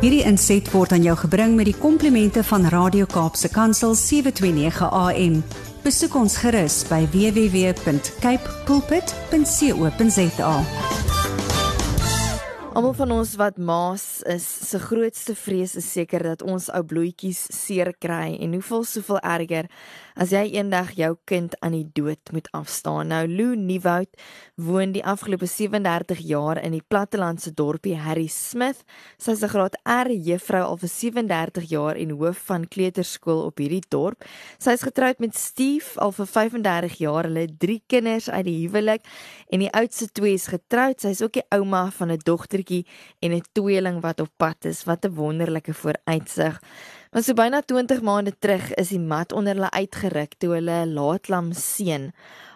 Hierdie inset word aan jou gebring met die komplimente van Radio Kaapse Kansel 729 AM. Besoek ons gerus by www.cape pulpit.co.za. Almal van ons wat maas is, se grootste vrees is seker dat ons ou bloetjies seer kry en hoeveel soveel erger as jy eendag jou kind aan die dood moet afstaan. Nou Lou Nieuwoud woon die afgelope 37 jaar in die plattelandse dorpie Harry Smith. Sy is 'n graad R juffrou al vir 37 jaar en hoof van kleuterskool op hierdie dorp. Sy is getroud met Steve al vir 35 jaar. Hulle het 3 kinders uit die huwelik en die oudste twee is getroud. Sy is ook die ouma van 'n dogtertjie en 'n tweeling wat op pad is. Wat 'n wonderlike vooruitsig. Maar so byna 20 maande terug is die mat onder hulle uitgeruk toe hulle laatlam seun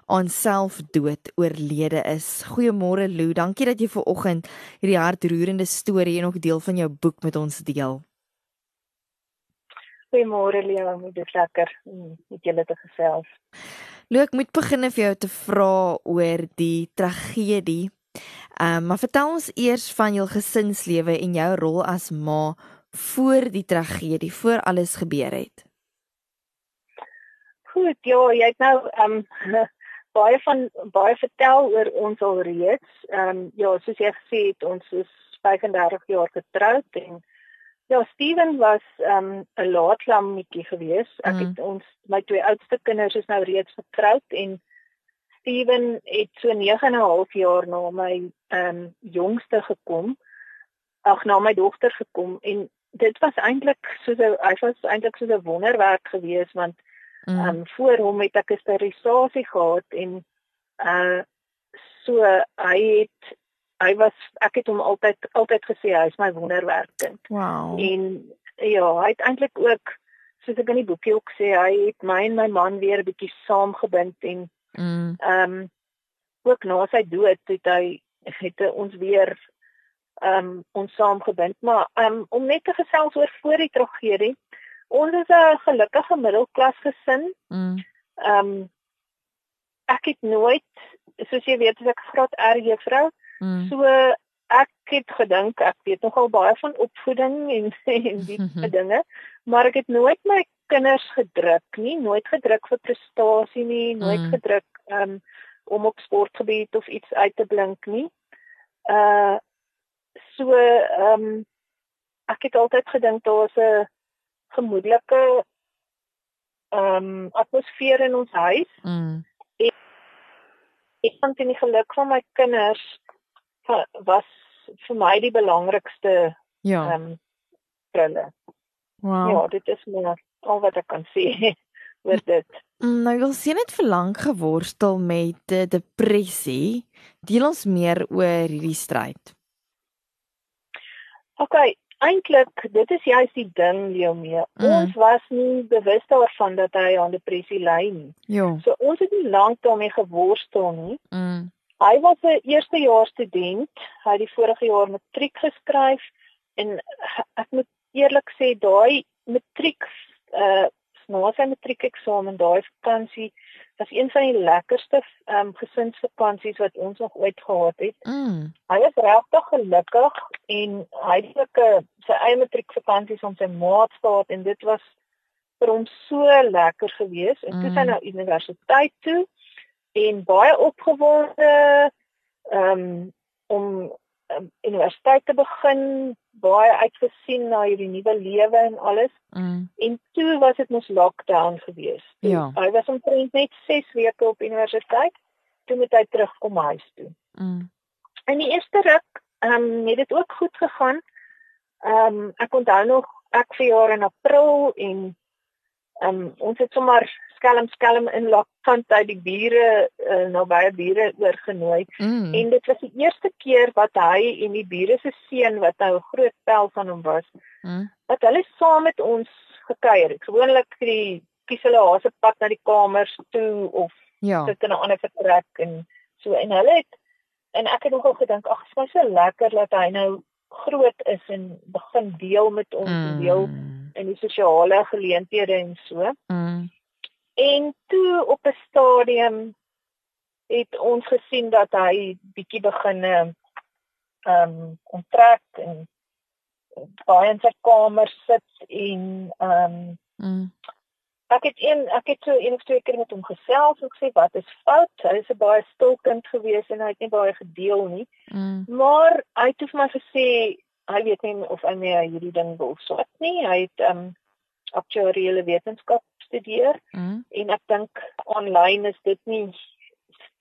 aan selfdood oorlede is. Goeiemôre Lou, dankie dat jy ver oggend hierdie hartroerende storie en ook deel van jou boek met ons deel. Goeiemôre Leo, dit is lekker om met julle te gesels. Lou, ek moet begin vir jou te vra oor die tragedie. Ehm, um, maar vertel ons eers van jou gesinslewe en jou rol as ma voor die tragedie, voor alles gebeur het? Goed, ja, jy het nou ehm um, baie van baie vertel oor ons alreeds. Ehm um, ja, soos jy gesê het, ons is 35 jaar getroud en ja, Steven was ehm um, 'n laatlammetjie gewees. Ek mm. het ons my twee oudste kinders is nou reeds getroud en Steven het so 9 en 'n half jaar na my ehm um, jongste gekom. Ag na my dogter gekom en dit was eintlik so 'n hy was eintlik so 'n wonderwerk geweest want mm. um, voor hom het ek 'n sterilisasie gehad en uh so hy het hy was ek het hom altyd altyd gesê hy is my wonderwerkkind. Wow. En ja, hy het eintlik ook soos ek in die boekie ook sê, hy het my en my man weer 'n bietjie saamgebind en mm. ehm mm. um, ook na sy dood het hy het ons weer um ons saamgebind maar um om net te gesels oor voor die tragedie ons is 'n gelukkige middelklas gesin mm. um ek het nooit soos jy weet ek graad R juffrou mm. so ek het gedink ek weet nogal baie van opvoeding en en die dinge maar ek het nooit my kinders gedruk nie nooit gedruk vir prestasie nie nooit mm. gedruk um om op sportgebied of iets uit te blink nie uh so ehm um, ek het altyd gedink daar was 'n gemoedelike ehm um, atmosfeer in ons huis. Mm. En ek vond die geluk van my kinders was vir my die belangrikste ja. ehm um, hulle. Wow. Ja, dit is maar al wat ek kan sê oor dit. Mm, nou wil sien dit verlang geworstel met depressie. Deel ons meer oor hierdie stryd. OK, eintlik dit is juist die ding Leomie. Mm. Ons was nie bewus daarvan dat hy aan depressie ly nie. Ja. So ons het nie lank daarmee geworstel nie. Mm. Hy was 'n eerstejaars student. Hy het die vorige jaar matriek geskryf en ek moet eerlik sê daai matriek uh na sy matriekeksamen daai vakansie was een van die lekkerste ehm um, gesinsvakansies wat ons nog ooit gehad het. Mm. Hy is regtig gelukkig en hy het ook uh, sy eie matriekvakansies om sy maat gehad en dit was vir hom so lekker geweest. En toe mm. sy nou universiteit toe en baie opgewonde ehm um, om um, universiteit te begin, baie uitgesien na hierdie nuwe lewe en alles. Mm. En toe was dit mos lockdown geweest. Ja. Hy was omtrent net 6 weke op universiteit toe moet hy terugkom huis toe. Mm. In die eerste ruk ehm um, het dit ook goed gegaan. Ehm um, ek onthou nog ek vir jaar in April en ehm um, ons het sommer skelm skelm in lockdown tyd die bure uh, nou baie bure oorgenooi. Mm. En dit was die eerste keer wat hy en die bure se seun wat nou 'n groot pel van hom was, Mm. wat hulle saam met ons gekuier het. Gewoonlik die kies hulle haase pad na die kamers toe of Ja. sit in 'n ander vertrek en so en hulle het en ek het nogal gedink ag, dit is so lekker dat hy nou groot is en begin deel met ons mm. deel Mm. in die sosiale geleenthede en so. Mm. En toe op 'n stadium het ons gesien dat hy bietjie begin ehm um, onttrek en baie in sy kamer sit en ehm um, mm. ek het een ek het so een of twee keer met hom gesels en gesê wat is fout? Hy is 'n baie stil kind gewees en hy het nie baie gedeel nie. Mm. Maar hy het vir my gesê hy weet nie of hy meer hierdie ding wil swat nie. Hy het ehm um, aktuariële wetenskap studeer mm. en ek dink aanlyn is dit nie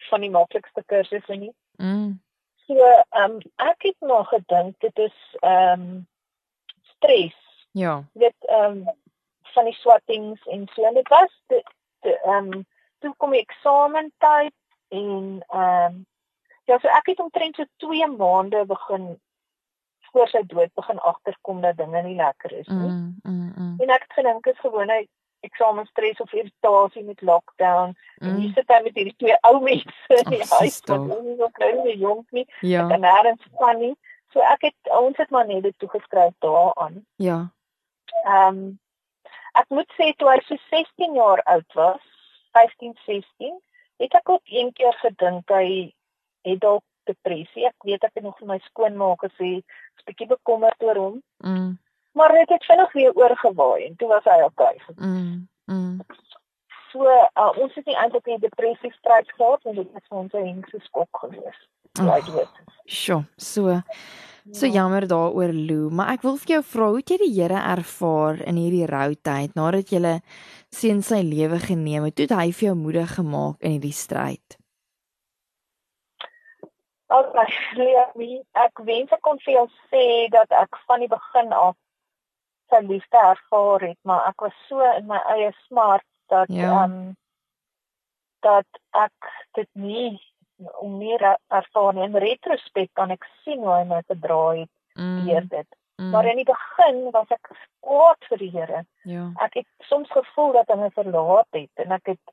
van die maklikste kursusse nie. Mm. So, ehm um, ek het nog gedink dit is ehm um, stres. Ja. Dit ehm um, van die swattings en so en dit was dit ehm um, toe kom die eksamen tyd en ehm um, ja, so ek het omtrent so 2 maande begin voor sy dood begin agterkom dat dinge nie lekker is nie. Mm, mm, mm. En ek het gedink dit is gewone eksamenstres of irritasie met lockdown. Mm. En hier sit hy met hierdie twee ou mense in die huis wat nie so klein en jonk nie. Ja. En nêrens van nie. So ek het ons het maar net dit toegeskryf daaraan. Ja. Ehm um, ek moet sê toe hy so 16 jaar oud was, 15, 16, het ek ook een keer gedink hy het dalk depressie. Ek weet ek het nog vir my skoonma gesê, 'n bietjie bekommerd oor hom. Mm maar dit het vinnig weer oorgewaai en toe was hy okay. Mm. Mm. So uh, ons het nie eintlik 'n depressie stryd gehad en dit was vir ons 'n hengse skok gewees. Ja, dit was. Sjoe, so so ja. jammer daaroor Lou, maar ek wil vir jou vra hoe het jy die Here ervaar in hierdie rou tyd nadat jy sien sy lewe geneem het? Hoe het hy vir jou moedig gemaak in hierdie stryd? Okay, ek wens ek kon vir jou sê dat ek van die begin af sy liefde ervaar het, maar ek was so in my eie smart dat ehm ja. um, dat ek dit nie om meer ervaar nie. In retrospek kan ek sien hoe hy my gedra het mm. deur dit. Mm. Maar in die begin was ek kwaad vir die Here. Ja. Ek het soms gevoel dat hy my verlaat het en ek het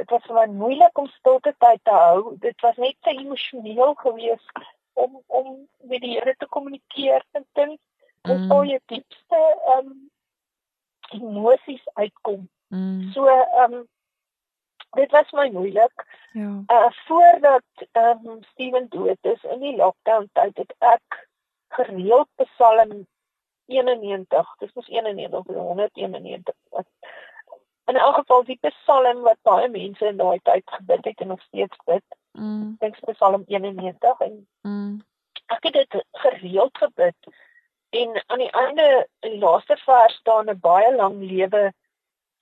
dit was vir my moeilik om stilte tyd te hou. Dit was net te emosioneel geweest om om met die Here te kommunikeer en dink hoe mm. sou jy diepste ehm um, emosies uitkom. Mm. So ehm um, dit was my moeilik. Ja. Uh voordat ehm um, Steven dood is in die lockdown tyd het ek gereeld Psalm 91, dis mos 91 of 191. In elk geval die Psalm wat baie mense in daai tyd gebid het en nog steeds bid. Mm. Dink Psalm 91 en mm. ek het dit gereeld gebid En aan die einde in die laaste vers staan 'n baie lang lewe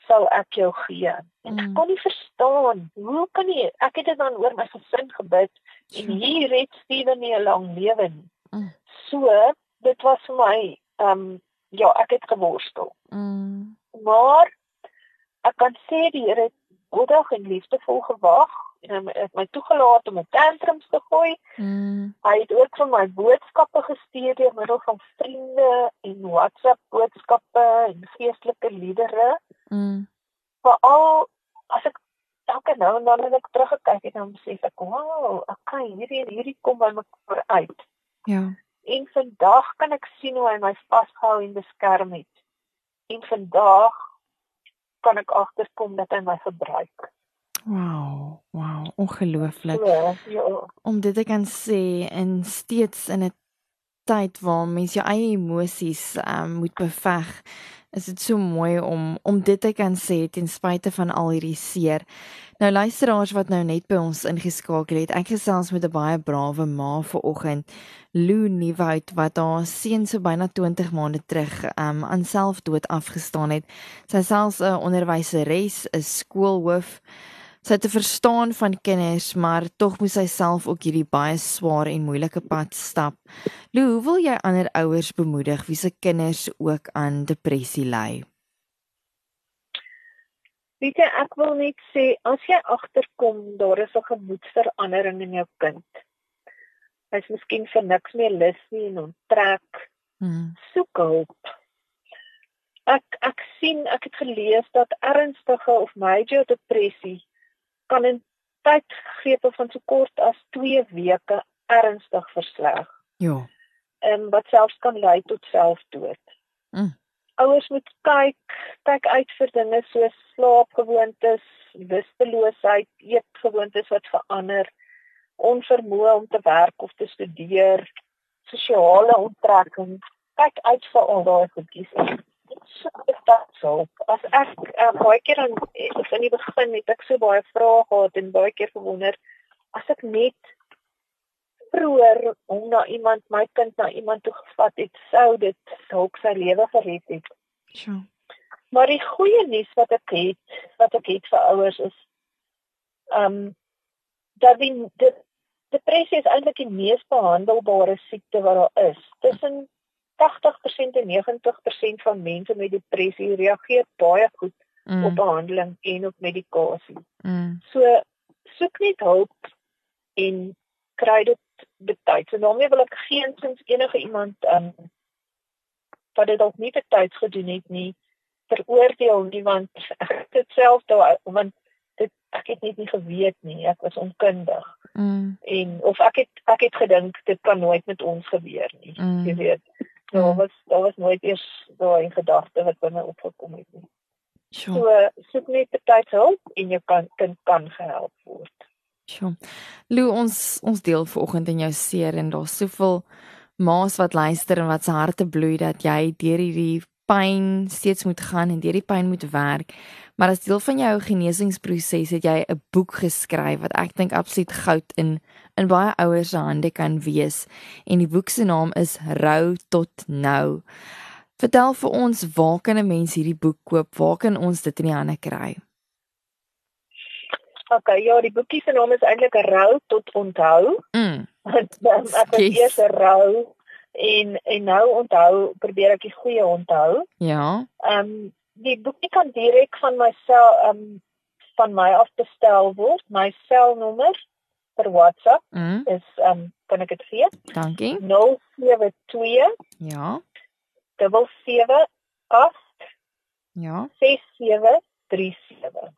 sal ek jou gee. En ek mm. kon nie verstaan hoe kan jy ek het dit dan oor my gesin gebid en hier het Steven nie 'n lang lewe nie. Mm. So dit was vir my ehm um, ja, ek het geworstel. Mm. Maar ek kan sê die Here het goedig en liefdevol gewag en hy het my toegelaat om 'n tantrums te gooi. Mm. Hy het ook vir my boodskappe gestuur deur middel van vriende en WhatsApp boodskappe en geestelike liedere. Mm. Veral as ek elke nou en dan net teruggekyk het en dan besef ek, "Wow, okay, hierdie hierdie kom by my uit." Ja. En vandag kan ek sien hoe hy my vasgehou en beskerm het. En vandag kan ek agterkom dat hy my gebruik. Wow, wow, ongelooflik. Ja, ja. Om dit te kan sê en steeds in 'n tyd waar mens jou eie emosies um, moet beveg, is dit so mooi om om dit te kan sê ten spyte van al hierdie seer. Nou luisteraars wat nou net by ons ingeskakel het, ek gesels met 'n baie brawe ma vanoggend, Lou Nieuwoud wat haar seun so byna 20 maande terug um, aan selfdood afgestaan het. Sy selfs 'n onderwyseres, 'n skoolhoof sy te verstaan van kinders, maar tog moet sy self ook hierdie baie swaar en moeilike pad stap. Lou, hoe wil jy ander ouers bemoedig wie se kinders ook aan depressie ly? Weet jy, ek wil net sê as jy agterkom daar is 'n gemoedsverandering in jou kind. Hy's miskien vir niks meer lus nie en onttrek. Hmm. Soek hulp. Ek ek sien ek het gelees dat ernstige of major depressie kan in tydgrepe van so kort as 2 weke ernstig versleg. Ja. En wat selfs kan lei tot selfdood. Mm. Ouers moet kyk, kyk uit vir dinge soos slaapgewoontes, lusteloosheid, eetgewoontes wat verander, onvermoë om te werk of te studeer, sosiale onttrekking, kyk uit vir al daai goedjies. Dit dat so. As ek uh, baie keer dan in die begin het ek so baie vrae gehad en baie keer gewonder as ek net vroeër om na iemand my kind na iemand toe gevat het, sou dit dalk sy lewe gered het. Sjoe. Maar die goeie nuus wat ek het, wat ek het vir ouers is ehm um, dat die dit depressie is eintlik die mees behandelbare siekte wat daar is. Tussen 80% en 90% van mense met depressie reageer baie goed mm. op behandeling en op medikasie. Mm. So soek net hulp en kry dit betyds. En daarmee wil ek geensins enige iemand um wat dit dalk nie betyds gedoen het nie veroordeel nie want ek het dit self daar want dit ek het net nie geweet nie. Ek was onkundig. Mm. En of ek het ek het gedink dit kan nooit met ons gebeur nie. Mm. Jy weet. So Mm. was daar was nooit eers daai gedagte wat binne opgekom het nie. Sjoe. So soek net betyds hulp en jou kan kind kan gehelp word. Sjoe. Lou ons ons deel vanoggend in jou seer en daar's soveel ma's wat luister en wat se harte bloei dat jy deur hierdie pyn steeds moet gaan en deur die pyn moet werk. Maar as deel van jou genesingsproses het jy 'n boek geskryf wat ek dink absoluut goud in in baie ouers se hande kan wees. En die boek se naam is Rou tot nou. Vertel vir ons waar kan 'n mens hierdie boek koop? Waar kan ons dit in die hande kry? OK, ja, die boekie se naam is eintlik Rou tot onthou. Mm. ek het eers rou en en nou onthou, probeer ek die goeie onthou. Ja. Ehm um, die boekie kan direk van my sel ehm um, van my af bestel word. My selnommer vir WhatsApp Mm. is ehm um, kan ek dit gee? Dankie. 072 Ja. 77 8 Ja. 6737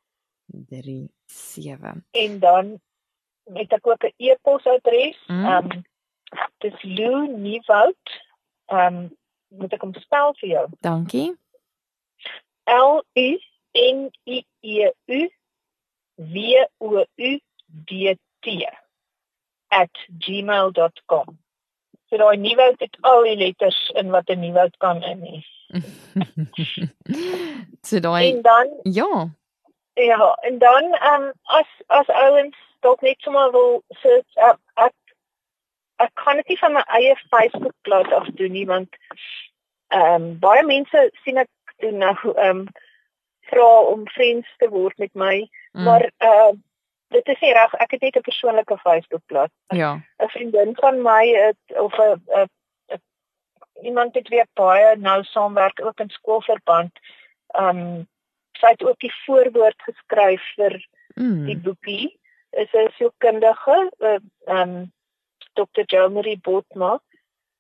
3 7. en dan het ek ook 'n e-posadres. Mm. Ehm um, dis Lou Nieuwoud. Ehm um, moet ek hom spel vir jou? Dankie. L U N I E U W O U D T @gmail.com. So daai Nieuwoud het al die letters in wat 'n Nieuwoud kan in hê. so daai En dan ja. Ja, en dan ehm um, as as ouens dalk net sommer wil sit uh, ek ek kan dit nie van my eie Facebook bladsy af doen nie want ehm um, baie mense sien ek doen nou ehm um, vra om vriends te word met my, Mm. maar ehm uh, dit is nie reg ek het net 'n persoonlike Facebook bladsy. ja. 'n Vriendin van my het of 'n iemand het weer baie nou saamwerk ook in skoolverband. Ehm um, sy het ook die voorwoord geskryf vir die Mm. boekie. Is 'n sielkundige, eh, ehm um, Dr. Jomari Botma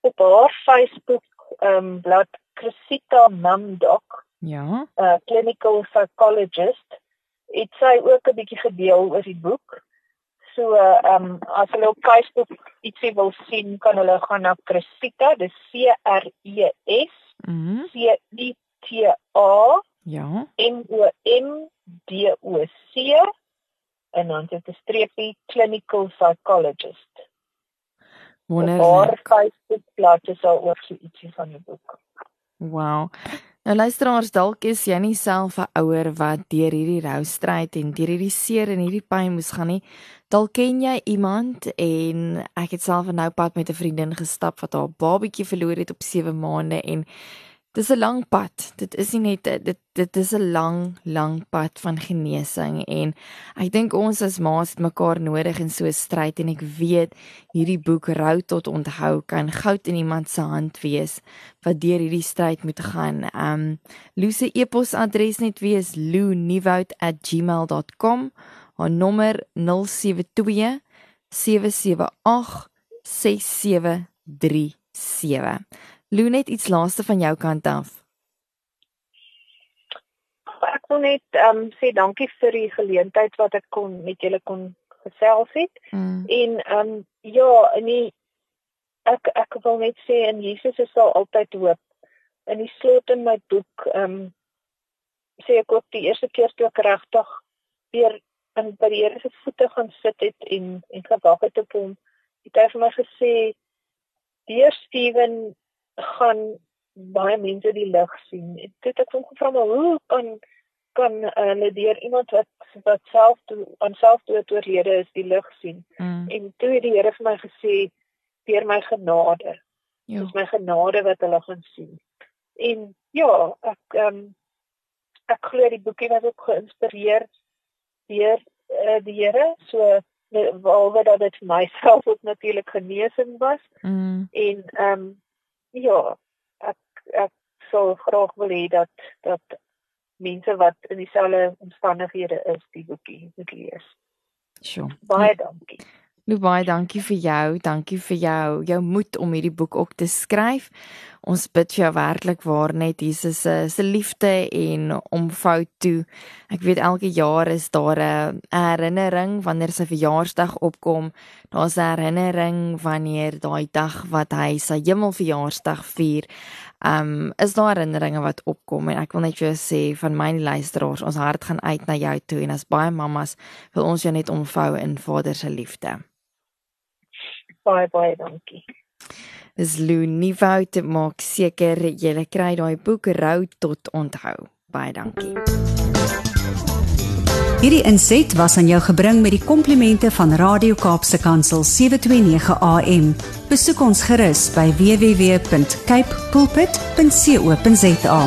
op haar Facebook ehm um, blad Crisita Mamdoc, Ja. 'n uh, clinical psychologist, het sy ook 'n bietjie gedeel oor die boek. So ehm um, as hulle op Facebook ietsie wil sien, kan hulle gaan na Crisita, dis C R E S Mm. C I T A Ja. M O M D O C en dan dit 'n streepie clinical psychologist. Op haar Wonderlik. Facebookblad is daar ook so ietsie van die boek. Wow. Nou luisteraars, dalk is jy nie self 'n ouer wat deur hierdie rou stryd en deur hierdie seer en hierdie pyn moes gaan nie. Dalk ken jy iemand en ek het self 'n nou pad met 'n vriendin gestap wat haar babatjie verloor het op 7 maande en dis 'n lang pad. Dit is nie net dit dit is 'n lang lang pad van genesing en ek dink ons as ma's het mekaar nodig in so 'n stryd en ek weet hierdie boek Rou tot onthou kan goud in iemand se hand wees wat deur hierdie stryd moet gaan. Um Lou se e-posadres net wees louniewoud@gmail.com. Haar nommer 072 778 6737. Lou net iets laaste van jou kant af. Ek wil net ehm um, sê dankie vir die geleentheid wat ek kon met julle kon gesels het. Mm. En ehm um, ja, in die ek ek wil net sê in Jesus is daar altyd hoop. In die slot in my boek ehm um, sê ek ook die eerste keer toe ek regtig weer in by die Here se voete gaan sit het en en gewag het op hom, het hy vir my gesê: "Deur Steven gaan baie mense die lig sien. Dit het ek hom gevra maar hoe kan kan hulle uh, deur iemand wat wat self aan selfdood oorlede is die lig sien. Mm. En toe het die Here vir my gesê deur my genade. Ja. Dis my genade wat hulle gaan sien. En ja, ek ehm um, ek glo die boekie was ook geïnspireer deur uh, die Here. So behalwe dat dit vir myself ook natuurlik genesing was. Mm. En ehm um, ja, ek ek sou graag wil hê dat dat mense wat in dieselfde omstandighede is, die boekie moet lees. Sjoe. Baie dankie. Nou baie dankie vir jou, dankie vir jou, jou moed om hierdie boek ook te skryf. Ons bid vir jou werklik waar net Jesus se se liefde en omvou toe. Ek weet elke jaar is daar 'n herinnering wanneer sy verjaarsdag opkom. Daar's 'n herinnering wanneer daai dag wat hy sy hemelverjaarsdag vier. Um is daar herinneringe wat opkom en ek wil net vir jou sê van my luisteraars, ons hart gaan uit na jou toe en as baie mammas wil ons jou net omvou in Vader se liefde baie baie dankie. Dis Lou Nieuwoud maak seker jy kry daai boek Rou tot onthou. Baie dankie. Hierdie inset was aan jou gebring met die komplimente van Radio Kaapse Kansel 729 AM. Besoek ons gerus by www.cape pulpit.co.za.